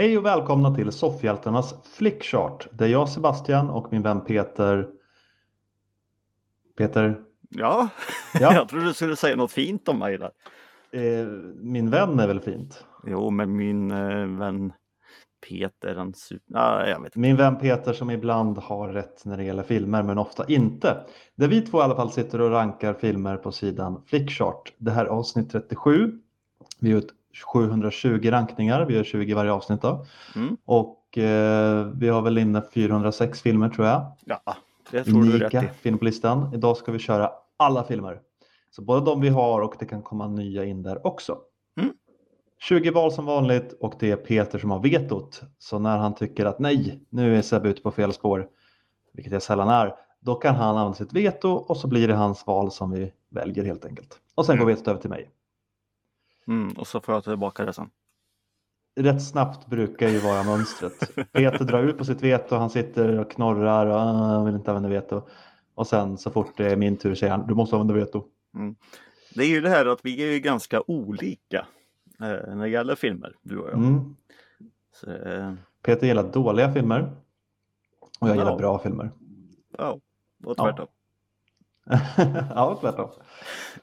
Hej och välkomna till Soffhjältarnas Flickchart. Det är jag Sebastian och min vän Peter. Peter? Ja, Ja. jag trodde du skulle säga något fint om mig där. Eh, min vän är väl fint? Jo, men min eh, vän Peter, super... Ah, jag vet inte. Min vän Peter som ibland har rätt när det gäller filmer men ofta inte. Där vi två i alla fall sitter och rankar filmer på sidan Flickchart. Det här är avsnitt 37. Vi har gjort 720 rankningar, vi gör 20 i varje avsnitt då. Mm. Och eh, vi har väl inne 406 filmer tror jag. Ja, det tror du rätt Unika i. på listan. Idag ska vi köra alla filmer. Så både de vi har och det kan komma nya in där också. Mm. 20 val som vanligt och det är Peter som har vetot. Så när han tycker att nej, nu är Sebbe ute på fel spår, vilket jag sällan är, då kan han använda sitt veto och så blir det hans val som vi väljer helt enkelt. Och sen går Mm. vetot över till mig. Mm, och så får jag tillbaka det sen. Rätt snabbt brukar ju vara mönstret. Peter drar ut på sitt veto, han sitter och knorrar och "Ah, vill inte använda veto. Och sen så fort det är min tur säger han, du måste använda veto. Det är ju det här att vi är ju ganska olika eh, när det gäller filmer, du och jag. Mm. Så, eh, Peter gillar dåliga filmer och jag gillar Ja. bra filmer. ja, och tvärtom. ja, tvärtom.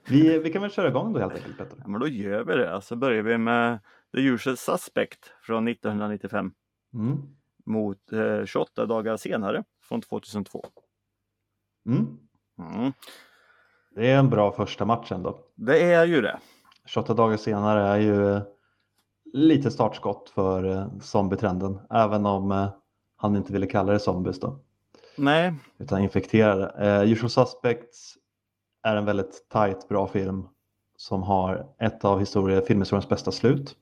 Vi, vi kan väl köra igång då helt enkelt Peter. Ja, men då gör vi det. Så börjar vi med The Usual Suspect från 1995 Mm. mot eh, 28 dagar senare från 2002. Mm. Mm. Det är en bra första match ändå. Det är ju det. 28 dagar senare är ju eh, lite startskott för eh, zombietrenden. Även om eh, han inte ville kalla det zombies då. Nej, Utan infekterade. Eh, Usual Suspects är en väldigt tight bra film. Som har ett av historie, filmhistoriens bästa slut.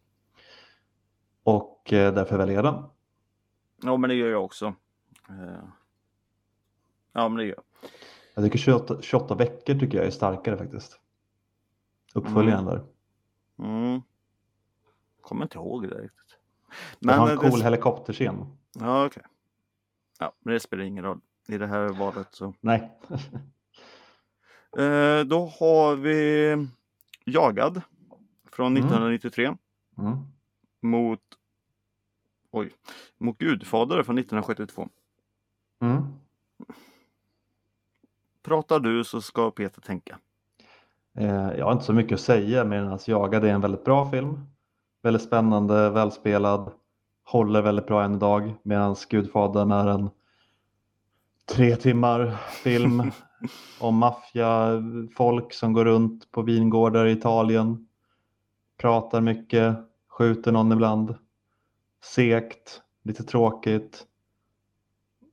Och eh, därför väljer jag den. ja, men det gör jag också. Eh, Ja, men det gör jag. Jag tycker 28, 28 veckor tycker jag är starkare faktiskt. Uppföljaren där. Mm. Kommer inte ihåg det riktigt. Men, har eh, en det- cool helikopterscen. Ja, okej. Ja, men det spelar ingen roll i det här valet. Så. Nej. Eh, då har vi Jagad från Mm. 1993 Mm. mot Oj, mot Gudfader från 1972. Mm. Pratar du så ska Peter tänka. Eh, jag har inte så mycket att säga men att Jagad är en väldigt bra film. Väldigt spännande, välspelad. Håller väldigt bra än idag. Medan Gudfadern är en tre timmar film om maffiafolk som går runt på vingårdar i Italien. Pratar mycket, skjuter någon ibland. Sekt, lite tråkigt.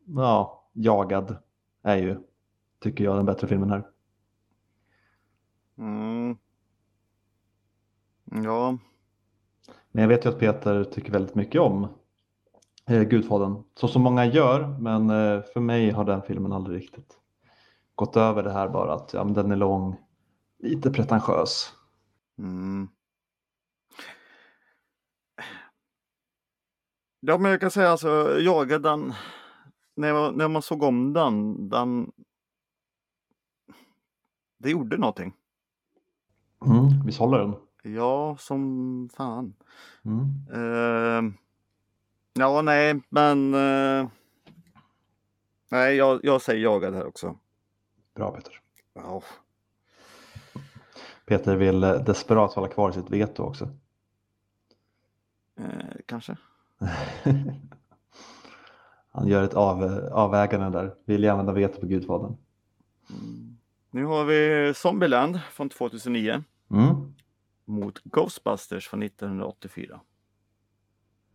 Ja, Jagad är ju, tycker jag, den bättre filmen här. Mm. Ja, Men jag vet ju att Peter tycker väldigt mycket om eh, Gudfadern. Så som många gör, men eh, för mig har den filmen aldrig riktigt gått över det här bara att ja, men den är lång, lite pretentiös. Mm. Ja, men jag kan säga alltså, Jagad den, när, jag, när man såg om den, den, det gjorde någonting. Mm, visst håller den? Ja, som fan. Mm. Eh, ja, nej, men eh, nej, jag, jag säger Jagad här också. Bra Peter. Ja, Peter vill eh, desperat hålla kvar sitt veto också. eh, kanske. Han gör ett av, avvägande där. Vill jag använda veto på Gudfadern? Mm. Nu har vi Zombieland från 2009 Mm. Mot Ghostbusters från 1984.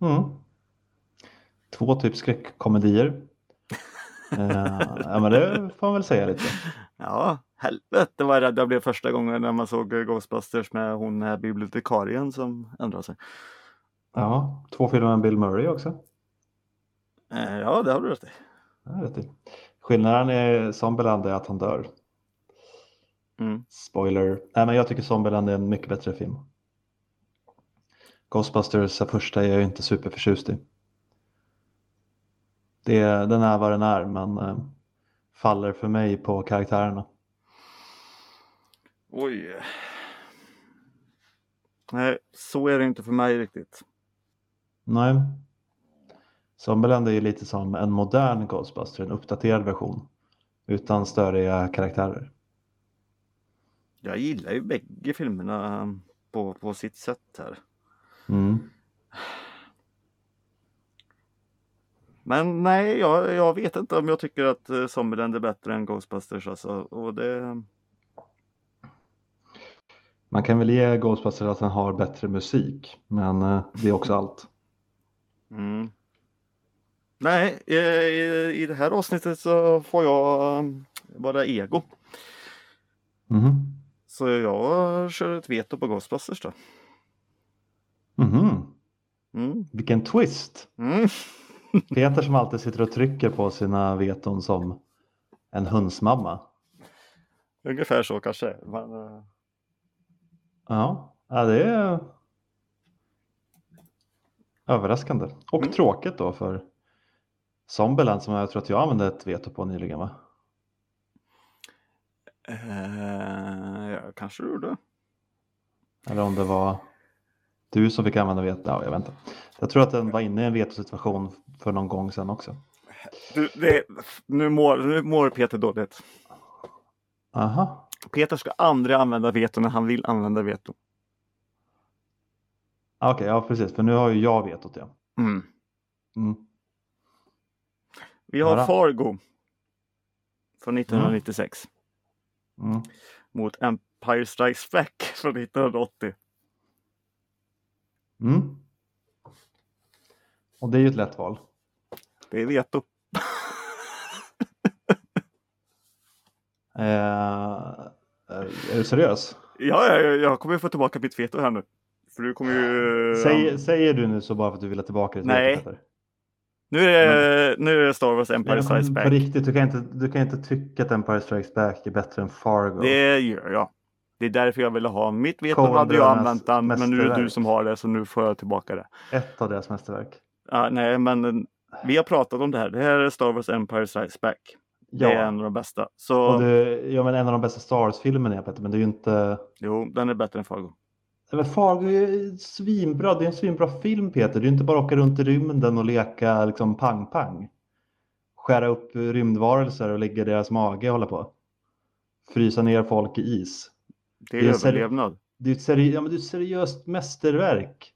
Mm. Två typ skräckkomedier. eh, ja men det får man väl säga lite. Ja, helvete vad rädd jag blev första gången när man såg Ghostbusters med hon här bibliotekarien som ändrade sig. Ja, två filmer med Bill Murray också. Eh, ja, det har du rätt i. Ja, rätt i. Skillnaden i Zombieland är att han dör. Mm. Spoiler. Nej, men jag tycker Zombieland är en mycket bättre film. Ghostbusters är första är jag inte superförtjust i. Det, den är vad den är men eh, faller för mig på karaktärerna. Oj. Nej, så är det inte för mig riktigt. Nej, Zombieland är ju lite som en modern Ghostbuster, en uppdaterad version. Utan störiga karaktärer. Jag gillar ju bägge filmerna på, på sitt sätt här. Mm. Men nej, jag, jag vet inte om jag tycker att eh, Zombieland är bättre än Ghostbusters alltså. Och det... Man kan väl ge Ghostbusters att den har bättre musik, men eh, det är också allt. Mm. Nej, i, i, det här avsnittet så får jag um, vara ego. Mhm. Så jag kör ett veto på Ghostbusters då. Mhm. Mm. Vilken twist! Mm. Peter som alltid sitter och trycker på sina veton som en hönsmamma. Ungefär så kanske. Men, eh, Ja, ja det är överraskande. Och Mm. tråkigt då för Zombieland som jag tror att jag använde ett veto på nyligen va? Eh, ja, kanske du gjorde. Eller om det var du som fick använda veto. Ja, jag vet inte. Jag tror att den var inne i en vetosituation för någon gång sedan också. Du, det, nu, mår, nu mår Peter dåligt. Aha. Peter ska aldrig använda veto när han vill använda veto. Ah, Okej, ja precis. För nu har ju jag vetot ja. Mm. Mm. Vi har. Fargo. Från 1996. Mm. Mot Empire Strikes Back från 1980. Mm. Och det är ju ett lätt val. Det är veto. Eh, är du seriös? Ja, ja, ja, jag kommer få tillbaka mitt veto här nu. För du kommer ju... Säger, säger du nu så bara för att du vill ha tillbaka ditt Nej. veto? Peter? Nu är det, nu är det Star Wars Empire Strikes På Back. riktigt, du kan, inte, du kan inte tycka att Empire Strikes Back är bättre än Fargo. Det gör jag. Det är därför jag ville ha mitt veto. Hade jag använt den, men nu är det du som har det så nu får jag tillbaka det. Ett av deras mästerverk. Ja, nej, men vi har pratat om det här. Det här är Star Wars Empire Strikes Back. Ja, Det är en av de bästa. Så och det, ja men en av de bästa Star Wars-filmerna men det är ju inte... jo, den är bättre än Fargo. Men Fargo är svinbra, det är en svinbra film Peter. Det är inte bara att åka runt i rymden och leka liksom pang-pang. Skära upp rymdvarelser och ligga i deras mage och hålla på. Frysa ner folk i is. Det är, Det är överlevnad. Det är seri- ja, men det är ett seriöst mästerverk.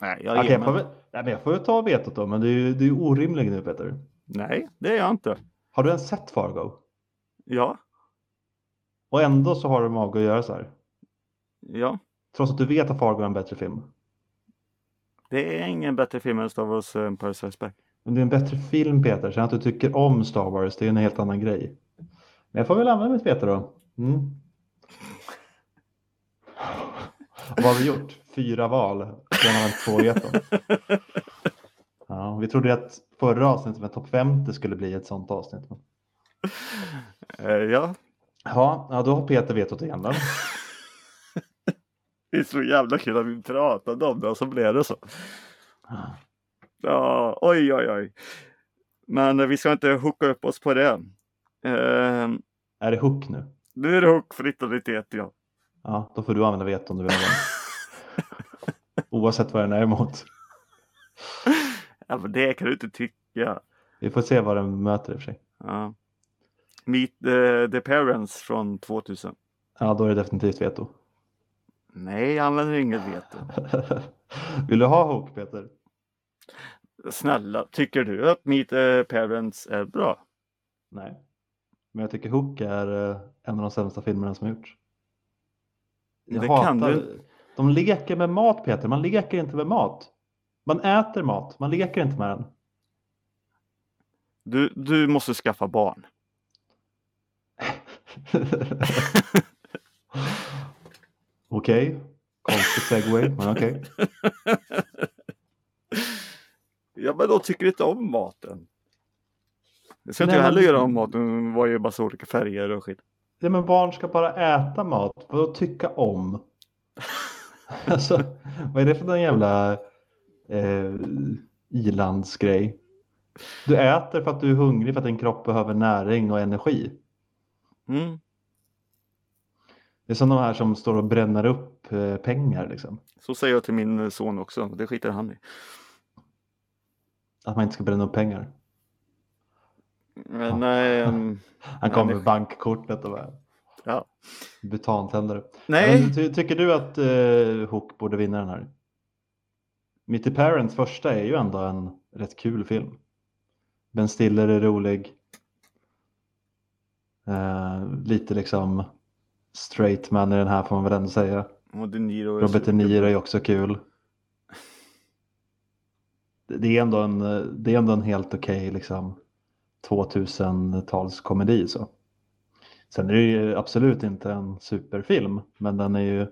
Nej, jag ger jag, får väl, nej, men jag får väl ta vetot då, men det är ju det är orimligt nu Peter. Nej, det är jag inte. Har du ens sett Fargo? Ja, Och ändå så har du mage att göra så här. Ja. Trots att du vet att Fargo är en bättre film. Det är ingen bättre film än Star Wars eh, Empire Strikes Back. Men det är en bättre film Peter, sen att du tycker om Star Wars, det är en helt annan grej. Men jag får väl använda mitt veto då. Mm. Vad har vi gjort? Fyra val. Två veton. Ja, vi trodde att förra avsnittet med topp 50 skulle bli ett sånt avsnitt. Eh, ja, Ja, ja, då har Peter vetot igen då. Det är så jävla kul att vi pratade om det och så blev det så. Ja, oj, oj, oj. Men eh, vi ska inte hooka upp oss på det. Eh, Är det hook nu? nu är det hook för 1991, ja. Ja, då får du använda veton om du vill. Oavsett vad den är emot. ja men det kan du inte tycka. Vi får se vad den möter i och för sig. Ja. Meet the, the Parents från 2000. Ja, då är det definitivt veto. Nej, jag använder inget veto. Vill du ha hook Peter? Snälla, tycker du att Meet the Parents är bra? Nej. Men jag tycker Hook är eh, en av de sämsta filmerna som gjorts. Jag Det hatar... kan du- De leker med mat Peter, man leker inte med mat. Man äter mat, man leker inte med den. Du, du måste skaffa barn. Okej, konstig segway, men okej. Ja, men då tycker inte om maten. Det ska inte jag heller men- göra om maten. Var ju bara så olika färger och skit. Ja, men barn ska bara äta mat, vadå tycka om? alltså, vad är det för en jävla eh, ilandsgrej? Du äter för att du är hungrig för att din kropp behöver näring och energi. Mm. Det är som de här som står och bränner upp eh, pengar liksom. Så säger jag till min son också. Det skiter han i. Att man inte ska bränna upp pengar. Men, nej, um, Han kommer med bankkortet och bara ja. butantändare. nej. Men ty, tycker du att eh, Hook borde vinna den här? Mitty Parents första är ju ändå en rätt kul film. Ben Stiller är rolig. Eh, lite liksom straight man i den här får man väl ändå säga. Robert De Niro är också kul. Det- är ändå en, det är ändå en helt okej liksom 2000-talskomedi så. Sen är det ju absolut inte en superfilm, men den är ju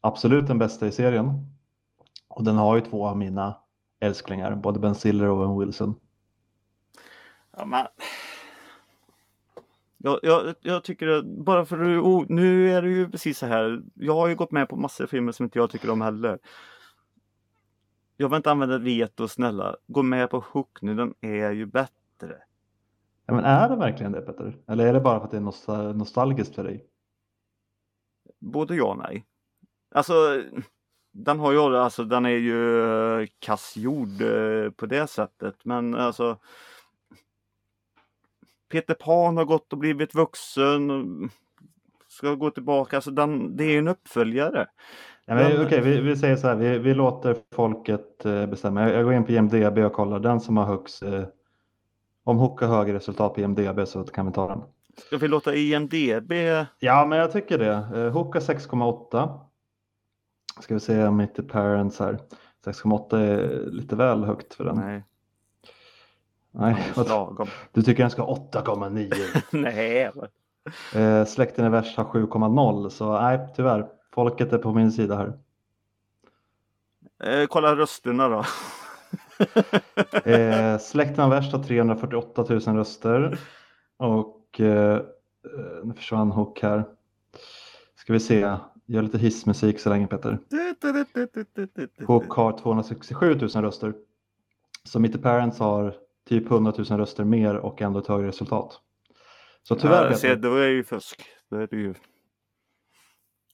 absolut den bästa i serien. Och den har ju två av mina älsklingar, både Ben Stiller och Owen Wilson. Ja, men... Jag, jag, jag tycker att bara för att oh, nu är det ju precis så här. Jag har ju gått med på massor av filmer som inte jag tycker om heller. Jag vill inte använda veto snälla. Gå med på Hook nu, den är ju bättre. Ja, men är det verkligen det Petter? Eller är det bara för att det är nostal- nostalgiskt för dig? Både ja och nej. Alltså, den har ju, alltså den är ju eh, kassgjord eh, på det sättet. Men alltså. Peter Pan har gått och blivit vuxen. och Ska gå tillbaka. Alltså den, det är ju en uppföljare. Ja, men, Okej, vi, vi säger så här, vi, vi låter folket eh, bestämma. Jag, jag går in på IMDB och kollar den som har högst. Eh, om Hook har högre resultat på IMDB så kan vi ta den. Ska vi låta IMDB? Ja, men jag tycker det. Eh, Hook har 6,8. Ska vi se Meet the Parents här. 6,8 är lite väl högt för den. Nej, Nej. lagom. Du tycker den ska ha 8,9. Nej. eh, Släkten är värst har 7,0 så nej, tyvärr. Folket är på min sida här. Eh, kolla rösterna då. Eh, Släkten av värst har 348 000 röster. Och eh, eh, nu försvann Hook här. Ska vi se. Gör lite hissmusik så länge Peter. Hook har 267 000 röster. Så the Parents har typ 100 000 röster mer och ändå ett högre resultat. Så tyvärr Ja, Peter, se, då är det ju fusk. Då är det ju...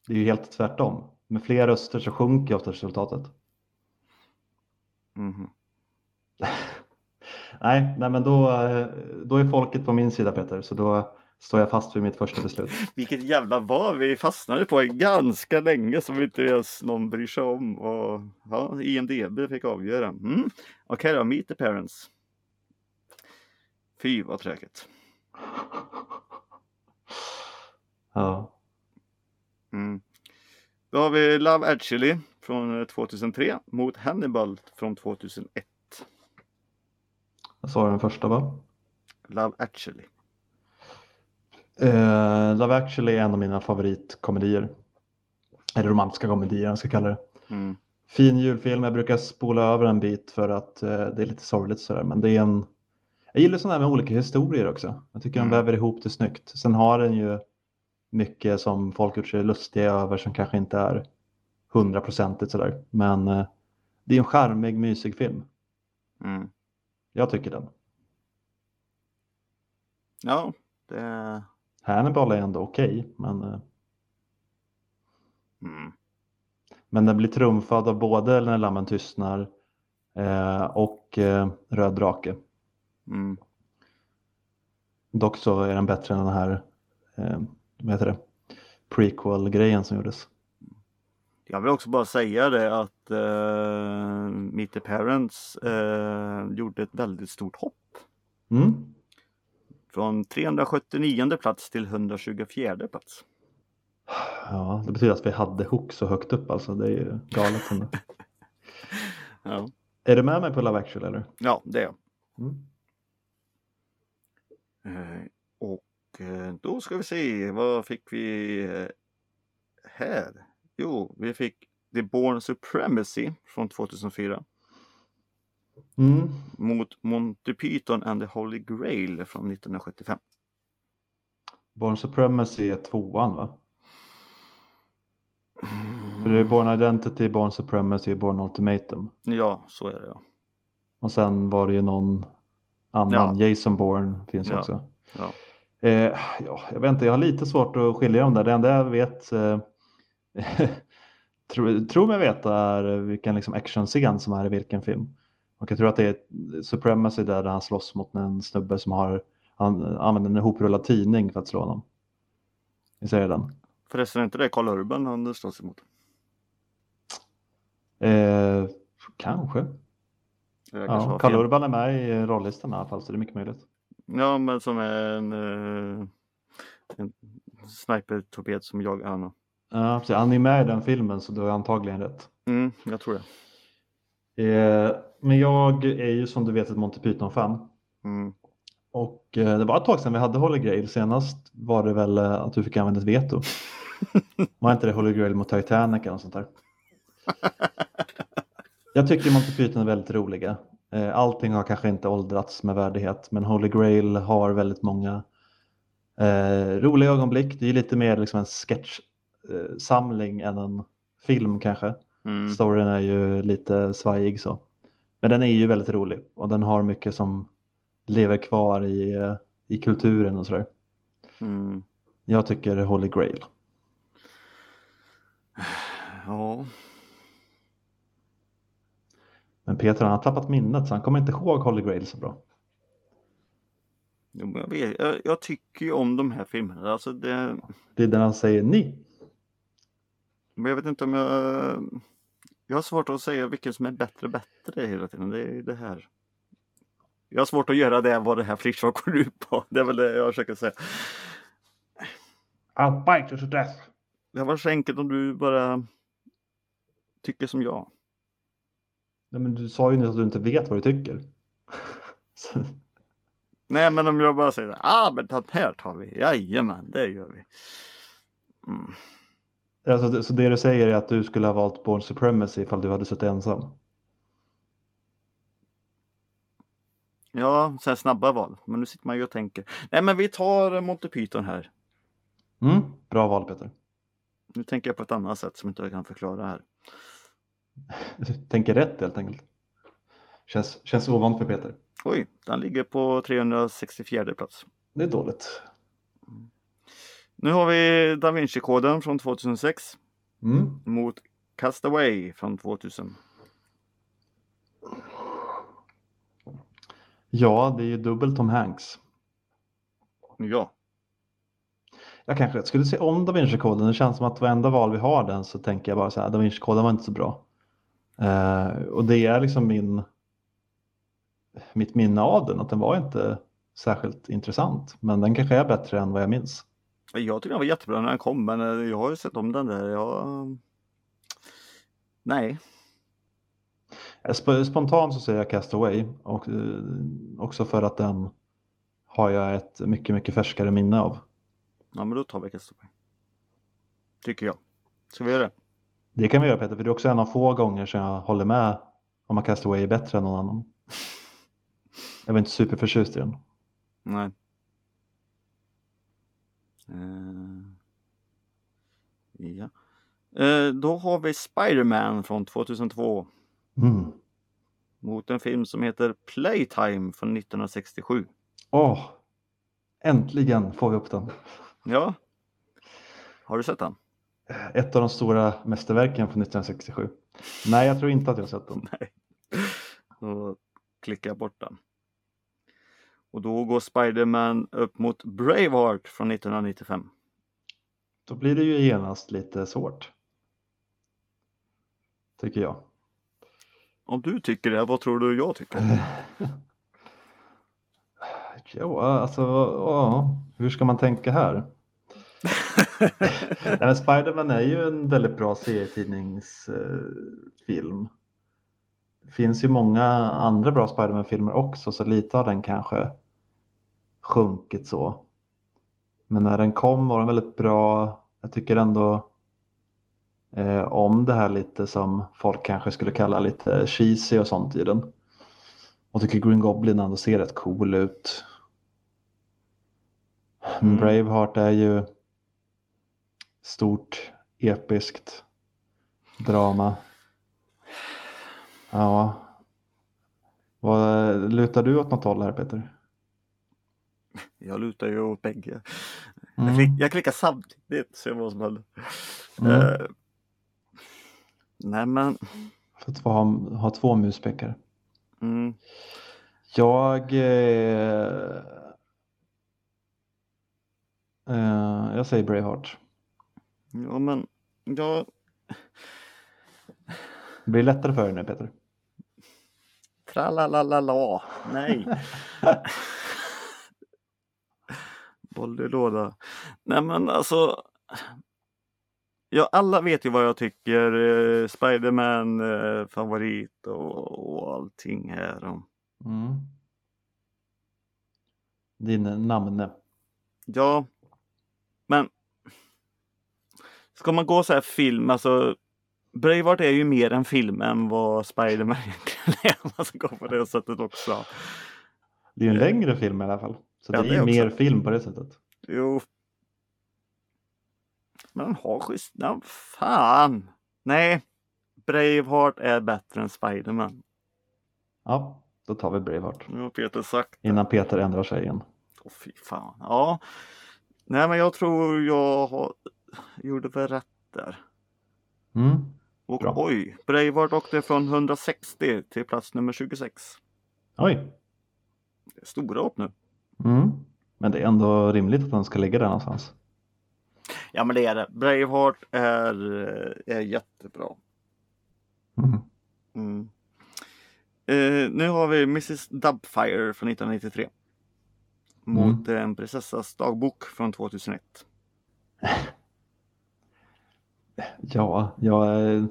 det är ju helt tvärtom. Med fler röster så sjunker ofta resultatet. Mhm. Nej, nej men då, eh, då är folket på min sida Peter, så då står jag fast vid mitt första beslut. Vilket jävla val vi fastnade på ganska länge som inte ens någon bryr sig om. Och, ja, IMDB fick avgöra. Mm. Okej då, Meet the Parents. Fy vad tråkigt. Ja. Mm. Då har vi Love actually från eh, 2003 mot Hannibal från 2001. Jag sa den första va? Love actually. Eh, Love actually är en av mina favoritkomedier. Eller romantiska komedier jag ska kalla det. Mm. Fin julfilm, jag brukar spola över en bit för att eh, det är lite sorgligt sådär. Men det är en... Jag gillar sådana här med olika historier också. Jag tycker de Mm. väver ihop det snyggt. Sen har den ju mycket som folk gjort sig lustiga över som kanske inte är hundraprocentigt sådär. Men eh, det är en charmig, mysig film. Mm. Jag tycker den. Ja, det... Hannibal är ändå okej, men, eh, Mm. men den blir trumfad av både När lammen tystnar eh, och eh, Röd drake. Mm. Dock så är den bättre än den här eh, vad heter det? prequel-grejen som gjordes. Jag vill också bara säga det att uh, Meet the Parents eh, gjorde ett väldigt stort hopp. Mm. Från 379 plats till 124 plats. Ja, det betyder att vi hade Hook så högt upp alltså. Det är ju galet. Ja, är du med mig på Love actually eller? ja det är jag. Mm. Eh, och eh, då ska vi se, vad fick vi eh, här? Jo, vi fick The Born Supremacy från 2004 Mm. mot Monty Python and the Holy Grail från 1975. Born Supremacy är tvåan va? För det är Born Identity, Born Supremacy Born Ultimatum. Ja, så är det ja. Och sen var det ju någon annan, Jason Bourne finns Ja. också. Ja. Eh, ja, jag vet inte, jag har lite svårt att skilja dem där. Det enda jag vet, eh, tro, tror mig veta är vilken liksom actionscen som är i vilken film. Och jag tror att det är Supremacy där, där han slåss mot en snubbe som har han använder en ihoprullad tidning för att slå honom. Vi säger den. Förresten är inte det Karl Urban han slåss emot? Eh, kanske. Ja, Karl. Urban är med i rollistan i alla fall så det är mycket möjligt. Ja, men som är en, eh, en snipertorped som jagar honom. Ja, precis. han är med i den filmen så du har antagligen rätt. Mm, jag tror det. Eh, men jag är ju som du vet ett Monty Python-fan. Mm. Och eh, det var ett tag sedan vi hade Holy Grail. Senast var det väl eh, att du fick använda ett veto. Var inte det Holy Grail mot Titanic eller något sånt där? Jag tycker Monty Python är väldigt roliga. Eh, Allting har kanske inte åldrats med värdighet men Holy Grail har väldigt många eh, roliga ögonblick. Det är lite mer liksom en sketchsamling än en film kanske. Mm. Storyn är ju lite svajig så. Men den är ju väldigt rolig och den har mycket som lever kvar i, eh, i kulturen och sådär. Mm. Jag tycker Holy Grail. Ja, Men Peter han har tappat minnet så han kommer inte ihåg Holy Grail så bra. jo, jag, vet, jag, jag tycker ju om de här filmerna. Alltså det, Det är där han säger ni. men jag vet inte om jag... Jag har svårt att säga vilken som är bättre bättre hela tiden. Det är det här. Jag har svårt att göra det vad det här flickslag går ut på. Det är väl det jag försöker säga. I'll bite you to death. Det var så enkelt om du bara tycker som jag. Nej, men du sa ju nyss att du inte vet vad du tycker. Nej, men om jag bara säger ja ah, men den här tar vi. Jajamän, det gör vi. Mm. alltså, så det du säger är att du skulle ha valt Born Supremacy ifall du hade suttit ensam? Ja, så snabba val. Men nu sitter man ju och tänker. Nej, men vi tar Monty Python här. Mm, bra val Peter. Nu tänker jag på ett annat sätt som inte jag kan förklara här. Tänker rätt helt enkelt. Känns, känns ovant för Peter. Oj, den ligger på 364 plats. Det är dåligt. Nu har vi Da Vinci-koden från 2006 Mm. mot Castaway från 2000. Ja, det är ju dubbel Tom Hanks. Ja, Jag kanske skulle se om Da Vinci-koden. Det känns som att varenda val vi har den så tänker jag bara så här, Da Vinci-koden var inte så bra. Eh, och det är liksom min, mitt minne av den, att den var inte särskilt intressant. Men den kanske är bättre än vad jag minns. jag tycker den var jättebra när den kom, men eh, jag har ju sett om den där. Jag... Nej, Eh, sp- Spontant så säger jag Castaway och eh, också för att den har jag ett mycket, mycket färskare minne av. ja, men då tar vi Castaway. Tycker jag. Ska vi göra det? Det kan vi göra Peter, för det är också en av få gånger som jag håller med om att Castaway är bättre än någon annan. Jag var inte superförtjust i den. Nej. Eh, ja. Eh, då har vi Spider-Man från 2002 Mm. mot en film som heter Playtime från 1967. Åh, äntligen får vi upp den. Ja. Har du sett den? Ett av de stora mästerverken från 1967. Nej, jag tror inte att jag sett den. Nej. Då klickar jag bort den. Och då går Spider-Man upp mot Braveheart från 1995. Då blir det ju genast lite svårt. Tycker jag. Om du tycker det, vad tror du jag tycker? Jo, alltså, ja, hur ska man tänka här? Nej, Spiderman är ju en väldigt bra serietidningsfilm. Det finns ju många andra bra Spiderman-filmer också, så lite har den kanske sjunkit så. Men när den kom var den väldigt bra. Jag tycker ändå eh, om det här lite som folk kanske skulle kalla lite cheesy och sånt i den. Och tycker Green Goblin ändå ser rätt cool ut. Mm. Braveheart är ju stort, episkt drama. Ja. Vad, lutar du åt något håll här Peter? Jag lutar ju åt bägge. Jag, Mm. klick, jag klickar samtidigt, se vad som händer. Mm. Eh, nej men, För att ha, ha två muspekar. Mm. Jag... Eh, eh, jag säger Braveheart. Ja, men jag... Det blir lättare för dig nu Peter. Tralalala. Nej. Boll i låda. Nej men alltså. Ja, alla vet ju vad jag tycker. Eh, Spiderman eh, favorit och, och allting här. Mm. Din namne. ja, men. Ska man gå så här film, alltså. Braveheart är ju mer en film än vad Spiderman egentligen är. Man ska gå på det sättet också. Det är ju en längre film i alla fall. Så Ja, det är det också. mer film på det sättet. Jo. Men han har schysst namn. Fan! Nej. Braveheart är bättre än Spiderman. Ja, då tar vi Braveheart. Nu har Peter sagt det. Innan Peter ändrar sig igen. Åh fy fan. Ja. Nej men jag tror jag har... gjorde väl rätt där. Mm. Och Bra. oj, Braveheart åkte från 160 till plats nummer 26. Oj. Det är stora upp nu. Mm. Men det är ändå rimligt att den ska ligga där någonstans. Ja men det är det. Braveheart är, är jättebra. Mm. Mm. Eh, nu har vi Mrs Dubfire från 1993. Mot En prinsessas dagbok från 2001. Ja, jag eh,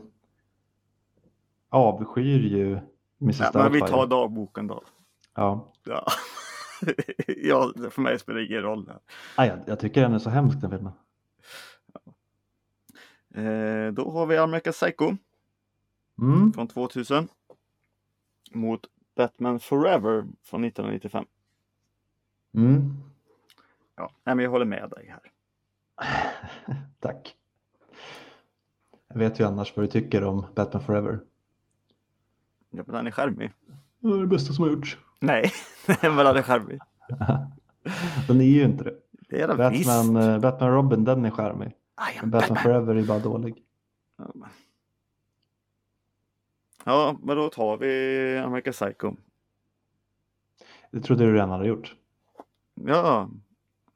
avskyr ju Mrs. Ja, men vi tar dagboken då. Ja. Ja. ja, för mig spelar det ingen roll. Nej, jag, jag tycker den är så hemsk den filmen. Eh, då har vi American Psycho Mm. från 2000. Mot Batman Forever från 1995. Mm. Ja, nej, men jag håller med dig här. Tack. Jag vet ju annars vad du tycker om Batman Forever. Ja, men den är charmig. Det är det bästa som har gjorts. Nej, men den är charmig. Den är ju inte det. Det är den. Batman, eh, Batman Robin, den är charmig. Men Batman Batman. Forever är bara dålig. Ja, men- Ja, men då tar vi American Psycho. Det trodde du redan hade gjort. Ja,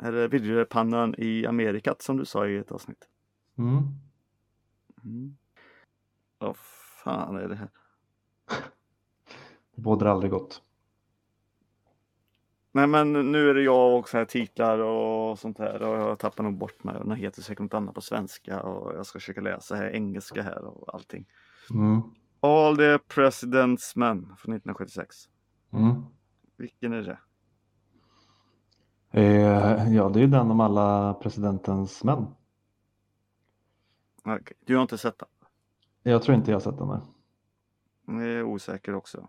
eller videopannan i Amerikat som du sa i ett avsnitt. Mm. Mm. Vad fan är det här? Det bådar aldrig gott. Nej men nu är det jag och så här titlar och sånt här och jag tappar nog bort mig. Den heter säkert något annat på svenska och jag ska försöka läsa här engelska här och allting. Mm. All the President's Men från 1976. Mm. Vilken är det? Eh, ja, det är ju den om alla presidentens män. Okej, Du har inte sett den? Jag tror inte jag har sett den där. Jag är osäker också.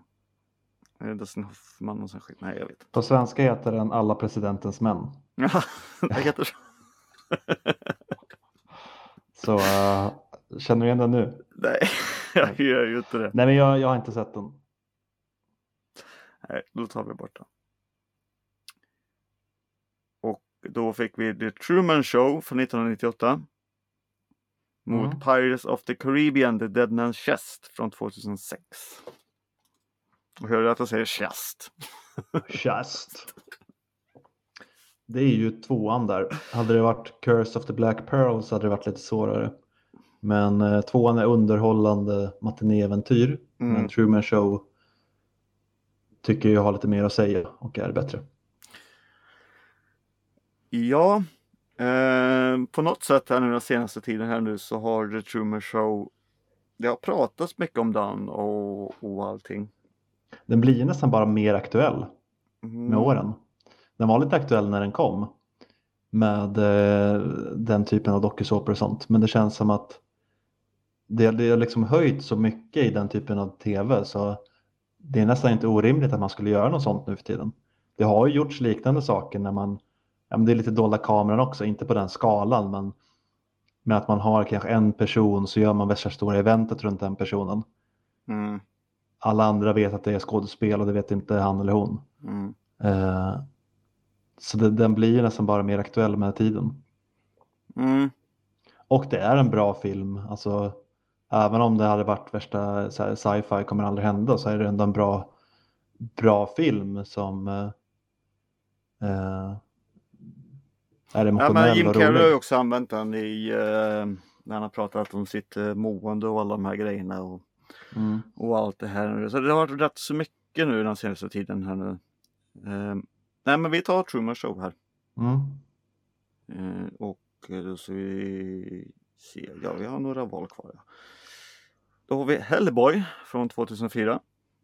Är det Dustin Hoffman och sån skit? Nej, jag vet. På svenska heter den Alla presidentens män. Ja, det heter så. Så eh, känner du igen den nu? Nej, jag gör ju inte det. Nej, men jag, jag har inte sett den. Nej, då tar vi bort den. Och då fick vi The Truman Show från 1998. Mot Mm. Pirates of the Caribbean, The Dead Man's Chest från 2006. Och hörde du att jag säger chest? Just. Det är ju tvåan där. Hade det varit Curse of the Black Pearl så hade det varit lite svårare. Men eh, tvåan är underhållande matinéäventyr. Mm. Men Truman Show tycker jag har lite mer att säga och är bättre. Ja, eh, på något sätt här nu den senaste tiden här nu så har The Truman Show det har pratats mycket om den och, och allting. Den blir nästan bara mer aktuell Mm. med åren. Den var lite aktuell när den kom med eh, den typen av dokusåpor och sånt. Men det känns som att det, det har liksom höjt så mycket i den typen av tv så det är nästan inte orimligt att man skulle göra något sånt nu för tiden. Det har ju gjorts liknande saker när man, ja, men det är lite dolda kameran också, inte på den skalan men med att man har kanske en person så gör man värsta stora eventet runt den personen. Mm. Alla andra vet att det är skådespel och det vet inte han eller hon. Mm. Eh, så det, den blir ju nästan bara mer aktuell med tiden. Mm. Och det är en bra film. Alltså, även om det hade varit värsta sci-fi kommer aldrig hända så är det ändå en bra bra film som eh, är Ja, emotionell men Jim Carrey har ju också använt den i eh, när han har pratat om sitt eh, mående och alla de här grejerna och, Mm. och allt det här. Så det har varit rätt så mycket nu den senaste tiden här nu. Eh, nej men vi tar Truman Show här. Mm. Och då ska vi se, ja vi har några val kvar. Ja. Då har vi Hellboy från 2004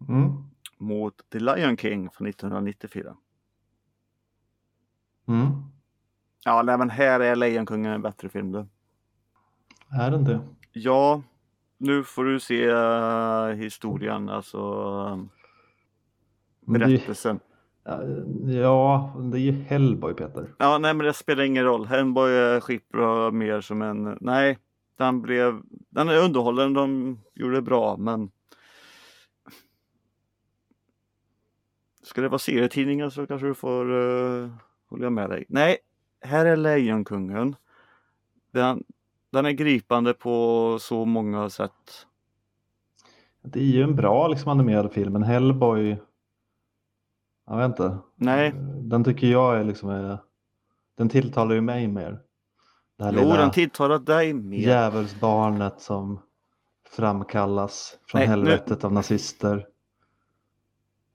Mm. mot The Lion King från 1994. Mm. Ja, nej, men här är Lejonkungen en bättre film. Då. Är den det? Ja, nu får du se eh, historien, alltså det, berättelsen. ja, det är ju Hellboy Peter. Ja, nej, men det spelar ingen roll. Hellboy är skitbra mer som en... Nej, den blev... Den är underhållen, de gjorde det bra, men... Ska det vara serietidningar så kanske du får uh, hålla med dig. Nej, här är Lejonkungen. Den, den är gripande på så många sätt. Det är ju en bra liksom, animerad film, men Hellboy, jag vet inte. Nej, Den tycker jag är liksom, är, den tilltalar ju mig mer. Det här jo, lilla den tilltalar dig mer. djävulsbarnet som framkallas från Nej, nu- helvetet av nazister.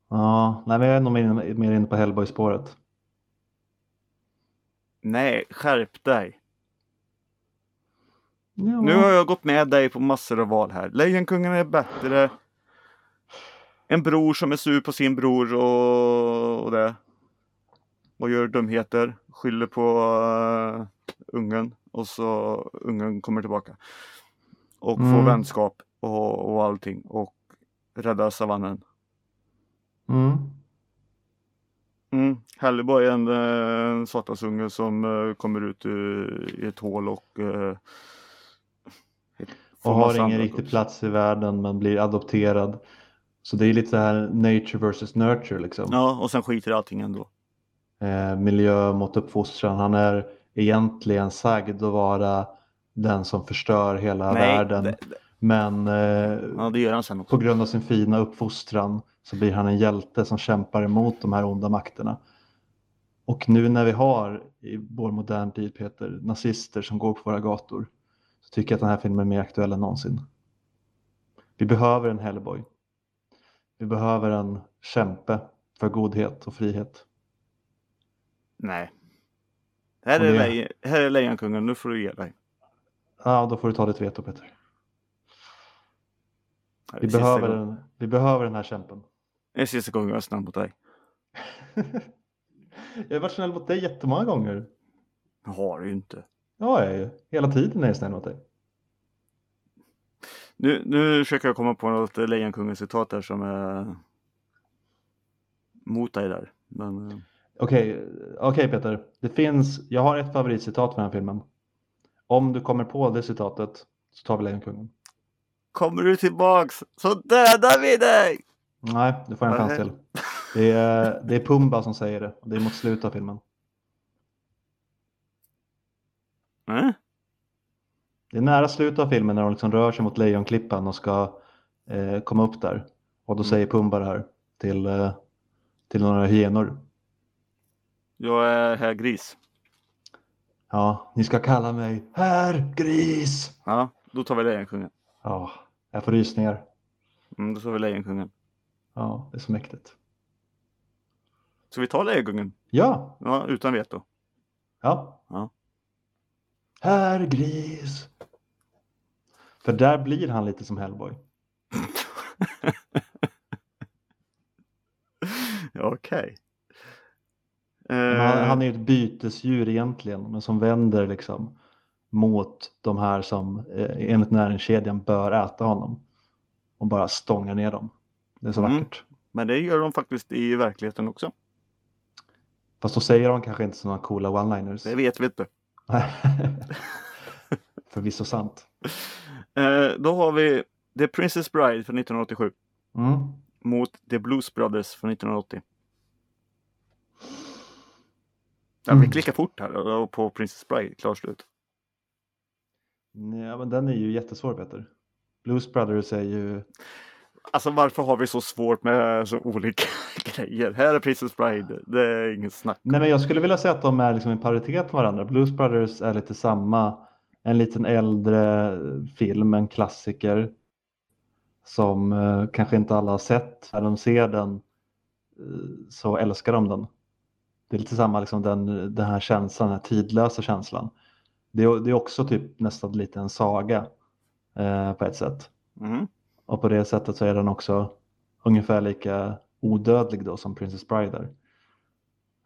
Ja, nej, men jag är nog mer inne på Hellboy-spåret. Nej, skärp dig. Ja. Nu har jag gått med dig på massor av val här. Lejonkungen är bättre. En bror som är sur på sin bror och, och det. Och gör dumheter. Skyller på uh, ungen. Och så ungen kommer tillbaka. Och får Mm. vänskap och, och allting. Och räddar savannen. Mm. Mm. Hellboy är en uh, satansunge som eh, kommer ut i ett hål och uh, Och har ingen riktig plats i världen men blir adopterad. Så det är lite så här nature versus nurture liksom. Ja, och sen skiter allting ändå. eh, miljö mot uppfostran. Han är egentligen sagd att vara den som förstör hela världen. det- det- Men eh, Ja, på grund av sin fina uppfostran så blir han en hjälte som kämpar emot de här onda makterna. Och nu när vi har i vår modern tid Peter, nazister som går på våra gator så tycker jag att den här filmen är mer aktuell än någonsin. Vi behöver en Hellboy. Vi behöver en kämpe för godhet och frihet. Nej. Här Och är, det- lejon, här är Lejonkungen, nu får du ge dig. Ja, då får du ta ditt veto Peter. Vi behöver, den, vi behöver den här kämpen. Det är sista gången jag är snäll mot dig. jag har varit snäll mot dig jättemånga gånger. Det har du ju inte. Ja, jag är ju. Hela tiden är jag snäll mot dig. Nu, nu försöker jag komma på något Lejonkungen citat där som är mot dig där. Men eh, Okej, okej Peter. Det finns, jag har ett favoritcitat för den här filmen. Om du kommer på det citatet så tar vi Lejonkungen. kommer du tillbaks så dödar vi dig! Nej, du får en chans till. Det är, det är Pumba som säger det. Det är mot slutet av filmen. Mm? Det är nära slutet av filmen när de liksom rör sig mot Lejonklippan och ska eh, komma upp där. Och då Mm. säger Pumba det här till, eh, till några hyenor. Jag är här gris. Ja, ni ska kalla mig herr gris. Ja, då tar vi Lejonkungen. Ja, jag får rysningar. Mm, då tar vi Lejonkungen. Ja, det är så mäktigt. Så vi tar Lejonkungen? Ja, Ja, utan veto. ja. Ja. Herr gris. För där blir han lite som Hellboy. ja, Okej. Men Han, Eh, han är ju ett bytesdjur egentligen, men som vänder liksom mot de här som eh, enligt näringskedjan bör äta honom. Och bara stångar ner dem. Det är så Mm. vackert. Men det gör de faktiskt i verkligheten också. Fast då säger de kanske inte sådana coola one-liners. Det vet vi inte. Förvisso sant. Eh, då har vi The Princess Bride från 1987 Mm. mot The Blues Brothers från 1980. Ja, Mm. vi klickar fort här på Princess Bride, klart slut. Ja, men den är ju jättesvår Peter. Blues Brothers är ju Alltså varför har vi så svårt med så olika grejer? Här är Princess Bride, det är inget snack. Nej, men jag skulle vilja säga att de är liksom i paritet med varandra. Blues Brothers är lite samma, en liten äldre film, en klassiker som eh, kanske inte alla har sett. När de ser den eh, så älskar de den. Det är lite samma, liksom den, den här känslan, den här tidlösa känslan. Det är, det är också typ nästan lite en saga eh, på ett sätt. Mm. Och på det sättet så är den också ungefär lika odödlig då som Princess Bride är.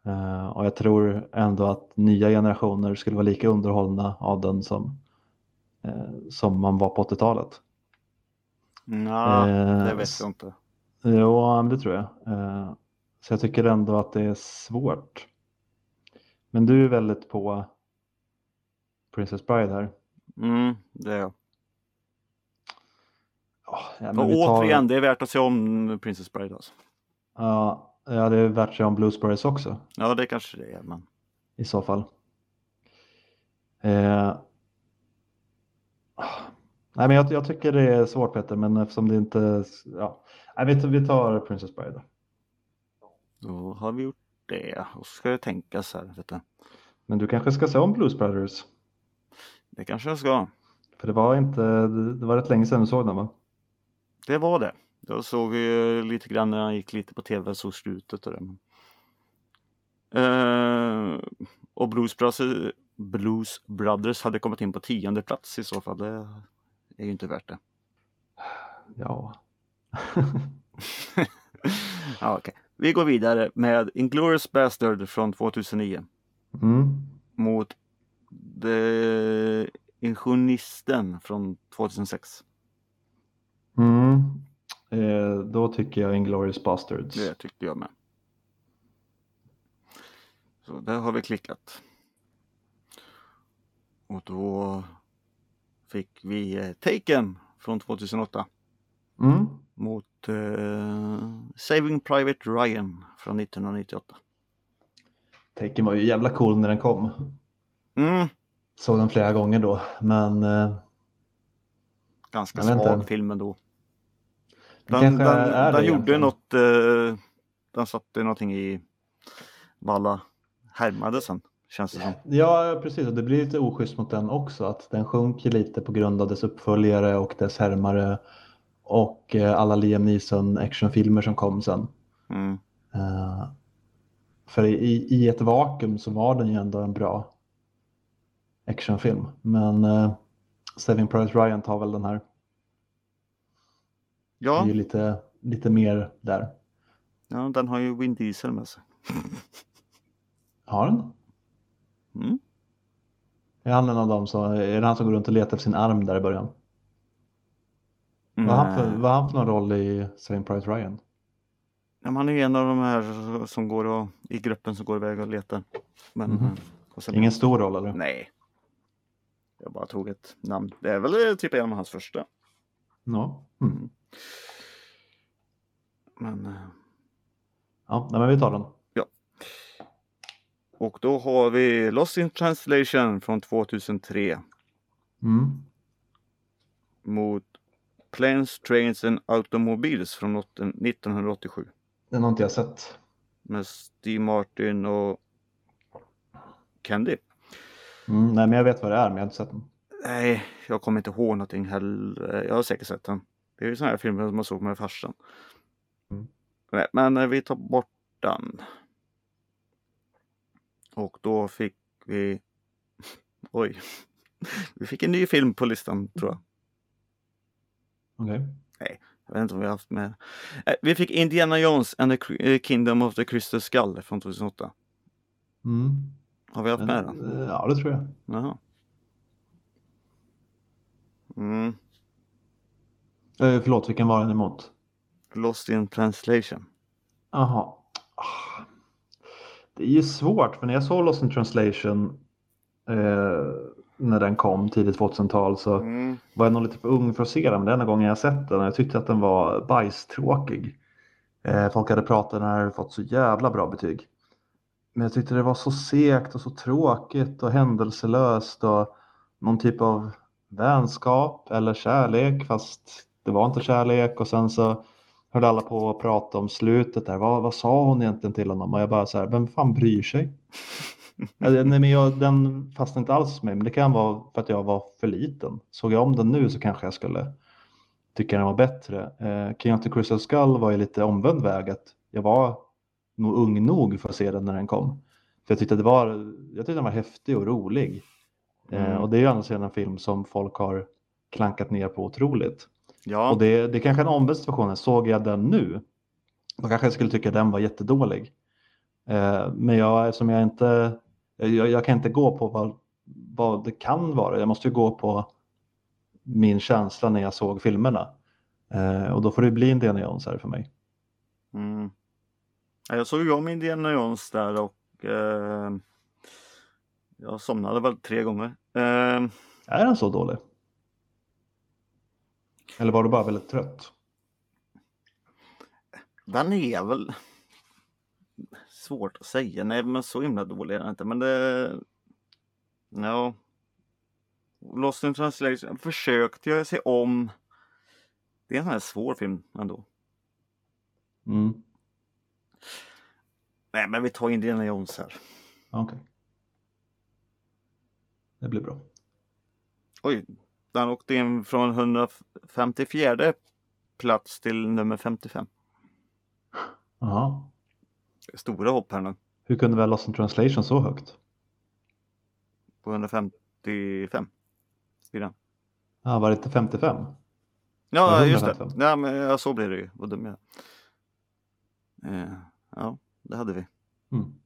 Eh, och jag tror ändå att nya generationer skulle vara lika underhållna av den som, eh, som man var på 80-talet. Nja, Eh, det vet jag inte. Ja, men det tror jag. Så jag tycker ändå att det är svårt. Men du är väldigt på Princess Bride här. Mm, det är jag. Ja, men vi tar- återigen, det är värt att se om Princess Bride alltså. Ja, ja, det är värt att se om Blues Brothers också Ja, det kanske det är, men. i så fall. Eh, nej, men jag, jag tycker det är svårt Peter, men eftersom det inte... Ja, nej, vi, tar- vi tar Princess Bride. Då. Då har vi gjort det. Och så ska det tänkas här, vet du. Men du kanske ska se om Blues Brothers? Det kanske jag ska. För det var inte, det var rätt länge sedan du såg den va? Det var det. Jag såg lite grann när jag gick lite på tv, såg slutet och det. Eh, och Blues Brothers, Blues Brothers hade kommit in på tionde plats i så fall. Det är ju inte värt det. Ja. ja, okej. Vi går vidare med Inglourious Bastard från 2009 Mm. mot The Ingenisten från 2006. Mm. Eh, då tycker jag Inglourious Basterds. Det tyckte jag med. Så där har vi klickat. Och då fick vi eh, Taken från 2008 Mm. mot eh, Saving Private Ryan från 1998. Taken var ju jävla cool när den kom. Mm, Såg den flera gånger då, men eh, ganska svag film ändå. Den, den, det den gjorde något, eh, den satte någonting i vad alla härmade sen känns det som. Ja, precis. Och det blir lite oschysst mot den också. Att den sjunker lite på grund av dess uppföljare och dess härmare och eh, alla Liam Neeson actionfilmer som kom sen. Mm. Eh, för i, i ett vakuum så var den ju ändå en bra actionfilm. Men uh, Saving Private Ryan tar väl den här. Det Ja, är ju lite, lite mer där. ja, den har ju Vin Diesel med sig. Har den? Mm. Är han en av dem som, är det han som går runt och letar efter sin arm där i början? Vad har han för, Nej. vad har han för någon roll i Saving Private Ryan? Ja, han är ju en av de här som går och, i gruppen som går iväg och letar. Men, eh, och sen, Ingen stor roll eller? Nej. Jag bara tog ett namn. Det är väl typ en av hans första. Ja. Mm. Men, eh, Ja, men vi tar den. och då har vi Lost in translation från 2003 Mm. mot Planes, Trains and Automobiles från åt- 1987 Den har inte jag sett. med Steve Martin och Candy. Mm, nej, men jag vet vad det är, men jag har inte sett den. Nej, jag kommer inte ihåg någonting heller. Jag har säkert sett den. Det är ju sådana här filmer som man såg med farsan. Mm. Nej, men eh, vi tar bort den. Och då fick vi... Oj. Vi fick en ny film på listan tror jag. Okej. Jag vet inte om vi har haft med. Vi fick Indiana Jones and the eh, Kingdom of the Crystal Skull från 2008. Mm. Har vi haft med den? Eh, Ja, det tror jag. Jaha. Mm. Eh, förlåt, vilken var den emot? Lost in translation. Jaha. Ah. Det är ju svårt, för när jag såg Lost in translation eh, när den kom tidigt 2000-tal så Mm. var jag nog lite för ung för att se den. Men det enda gången jag sett den och jag tyckte att den var bajstråkig. Eh, folk hade pratat om den hade fått så jävla bra betyg. Men jag tyckte det var så segt och så tråkigt och händelselöst och någon typ av vänskap eller kärlek fast det var inte kärlek och sen så höll alla på att prata om slutet där. Vad, vad sa hon egentligen till honom? Och jag bara så här, vem fan bryr sig? Nej, men jag, den fastnade inte alls med mig, men det kan vara för att jag var för liten. Såg jag om den nu så kanske jag skulle tycka den var bättre. Eh, King of the Crystal Skull var ju lite omvänd väg. Att jag var nog ung nog för att se den när den kom. För jag tyckte, det var, jag tyckte den var häftig och rolig. Eh, Mm. och det är ju annars en film som folk har klankat ner på otroligt. Ja, Och det, det är kanske en omvänd situation. Såg jag den nu, då kanske jag skulle tycka den var jättedålig. Eh, men jag, eftersom jag inte, jag, jag kan inte gå på vad, vad det kan vara. Jag måste ju gå på min känsla när jag såg filmerna. Eh, och då får det bli Indiana Jones här för mig. Mm. Ja, Jag såg ju om Indiana Jones där och eh, jag somnade väl tre gånger. Eh, Är den så dålig? Eller var du bara väldigt trött? den är väl svårt att säga. Nej, men så himla dålig är den inte. Men det... Ja. Lost in translation försökte jag se om. Det är en sån här svår film ändå. Mm. Nej, men vi tar Indiana Jones här. Okej. Det blir bra. Oj, den åkte in från 154 plats till nummer 55. Jaha. Stora hopp här nu. Hur kunde väl Lost in translation så högt? På 155. I den. Ja, var det inte 55? Ja, Ja, just det. 155. Ja, men ja, så blir det ju. Vad dum jag är. Eh, Ja, det hade vi. Mm.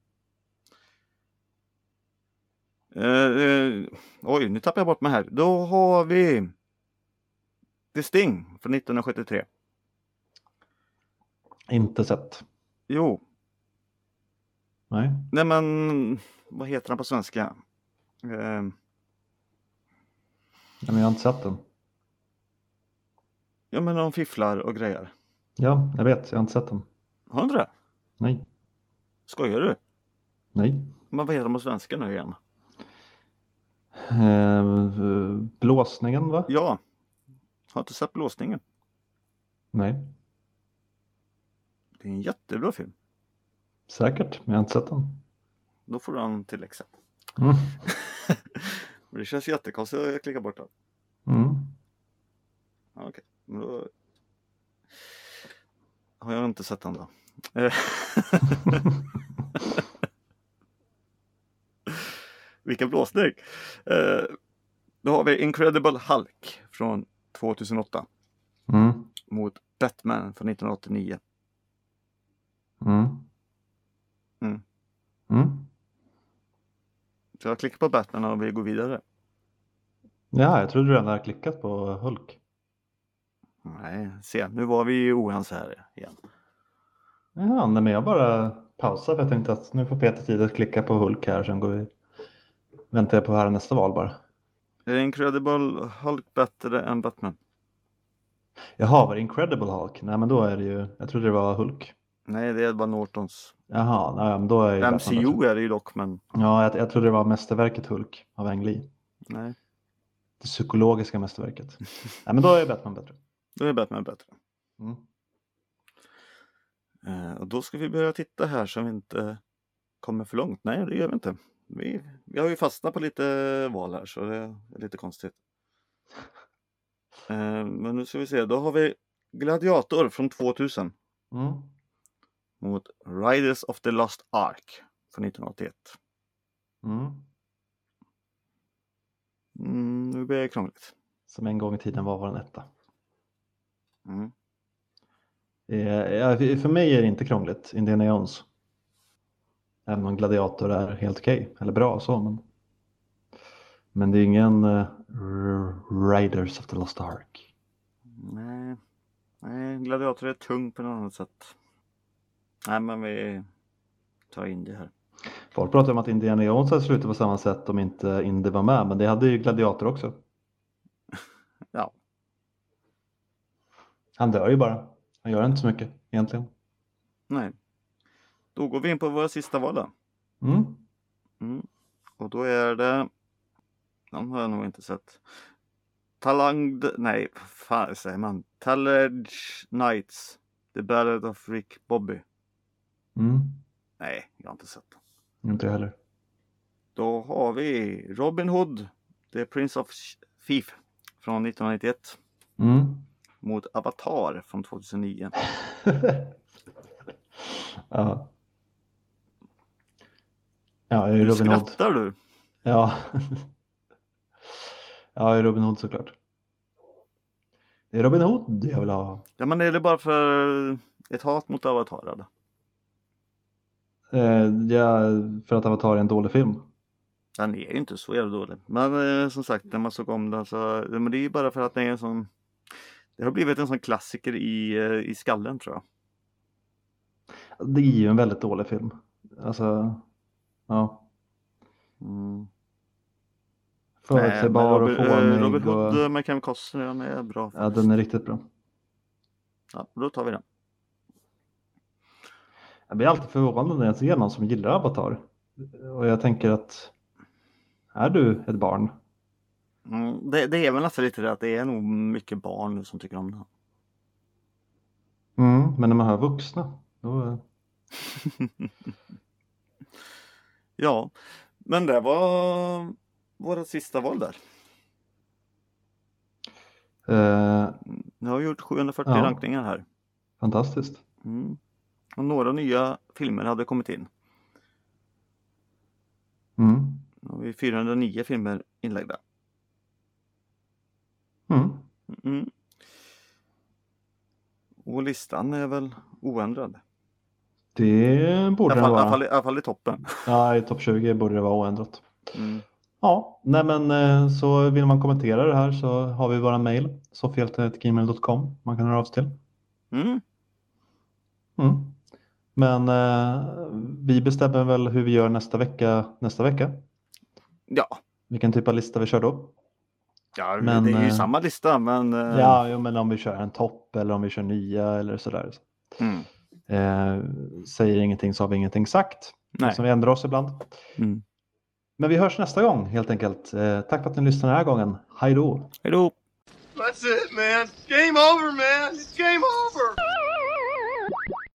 Eh, eh, oj, nu tappar jag bort mig här. Då har vi The Sting från 1973. Inte sett. Jo, Nej. nej men vad heter den på svenska? Eh, Nej, men jag har inte sett den. ja, men de fifflar och grejer. Ja, jag vet. Jag har inte sett den. Har du inte det? Nej. Skojar du? Nej. Men vad heter de på svenska nu igen? Eh, blåsningen va? Ja, har inte sett blåsningen. Nej. Det är en jättebra film. Säkert, men jag har inte sett den. Då får du en tilläggsat. Mm. Det känns jättekonstigt att jag klickar bort den. Mm. Ja, Okej, men då har jag inte sett den då. Vilken blåsning! Eh, Då har vi Incredible Hulk från 2008 Mm. mot Batman från 1989. Mm. Mm. Mm. Så jag klickar på Batman och vi går vidare. Ja, jag trodde du redan hade klickat på Hulk. Nej, se, nu var vi ju oense här igen. Ja, nej, men jag bara pausar för jag tänkte att nu får Peter tid att klicka på Hulk här, sen går vi väntar jag på här nästa val bara. Är Incredible Hulk bättre än Batman? Jaha, var det Incredible Hulk? Nej, men då är det ju, jag trodde det var Hulk. Nej, det är bara Nortons. Jaha, nej, men då är ju Batman MCU bättre. är det ju dock, men Ja, jag, jag trodde det var mästerverket Hulk av Ang Lee. nej, Det psykologiska mästerverket. nej, men då är Batman bättre. då är Batman bättre. Mm. Eh, och då ska vi börja titta här så vi inte kommer för långt. Nej, det gör vi inte. Vi, vi har ju fastnat på lite val här så det är lite konstigt. Eh, men nu ska vi se, då har vi Gladiator från 2000 Mm. mot Riders of the Lost Ark från 1981. Mm. Mm, nu blir det krångligt. Som en gång i tiden var vår etta. Mm. Eh, för mig är det inte krångligt, Indiana Jones. Även om Gladiator är helt okej, eller bra så. Men, men det är ingen uh, Riders of the Lost Ark. Nej. Nej, Gladiator är tung på något annat sätt. Nej, men vi tar in det här. Folk pratar om att Indiana Jones hade slutat på samma sätt om inte Indy var med, men det hade ju Gladiator också. Ja. Han dör ju bara. Han gör inte så mycket egentligen. Nej. Då går vi in på våra sista val då. Mm. Mm. Och då är det... Den har jag nog inte sett. Talang... Nej, fan säger man? Talladge Nights. The Ballad of Rick Bobby. Mm. Nej, jag har inte sett den. Inte heller. Då har vi Robin Hood, The Prince of Thief från 1991 Mm. mot Avatar från 2009. ja. Ja, jag är Nu Robin Hood. skrattar du? Ja. ja, jag är Robin Hood såklart. Det är Robin Hood jag vill ha. Ja, men är det bara för ett hat mot Avatar eller? Eh, ja, för att Avatar är en dålig film. Den är ju inte så jävla dålig. Men eh, som sagt, när man såg om den så men det är ju bara för att det är en sån Det har blivit en sån klassiker i, eh, i skallen tror jag. Det är ju en väldigt dålig film. Alltså, ja. Mm. Förutsägbar och eh, fånig. Robin Hood och... eh, med Kevin Costner, den är bra. Ja, den är riktigt bra. Ja, då tar vi den. Jag blir alltid förvånad när jag ser någon som gillar Avatar. Och jag tänker att är du ett barn? Mm, det, det är väl nästan lite det att det är nog mycket barn som tycker om den. Mm, men när man hör vuxna, då... Ja, men det var våra sista val där. Eh, Nu har vi gjort 740 Ja. rankningar här. fantastiskt. Mm. Och några nya filmer hade kommit in. Mm. Nu har vi 409 filmer inlagda. Mm. Mm. Och listan är väl oändrad. Det I borde i, alla vara. fall, i alla fall i toppen. Ja, i topp 20 borde det vara oändrat. Mm. Ja, nej men eh, så vill man kommentera det här så har vi våra mejl, soffhjälte.gmail.com man kan höra av sig till. Mm. Mm. Men eh, vi bestämmer väl hur vi gör nästa vecka, nästa vecka. Ja, Vilken typ av lista vi kör då. ja Men, det är ju eh, samma lista men... eh, Ja, jo, men om vi kör en topp eller om vi kör nya eller sådär. Mm. Eh, säger ingenting så har vi ingenting sagt. Nej. Som vi ändrar oss ibland. Mm. Men vi hörs nästa gång helt enkelt. Eh, tack för att ni lyssnade den här gången. Hej då! Hej då! That's it, man. Game over, man. It's game over.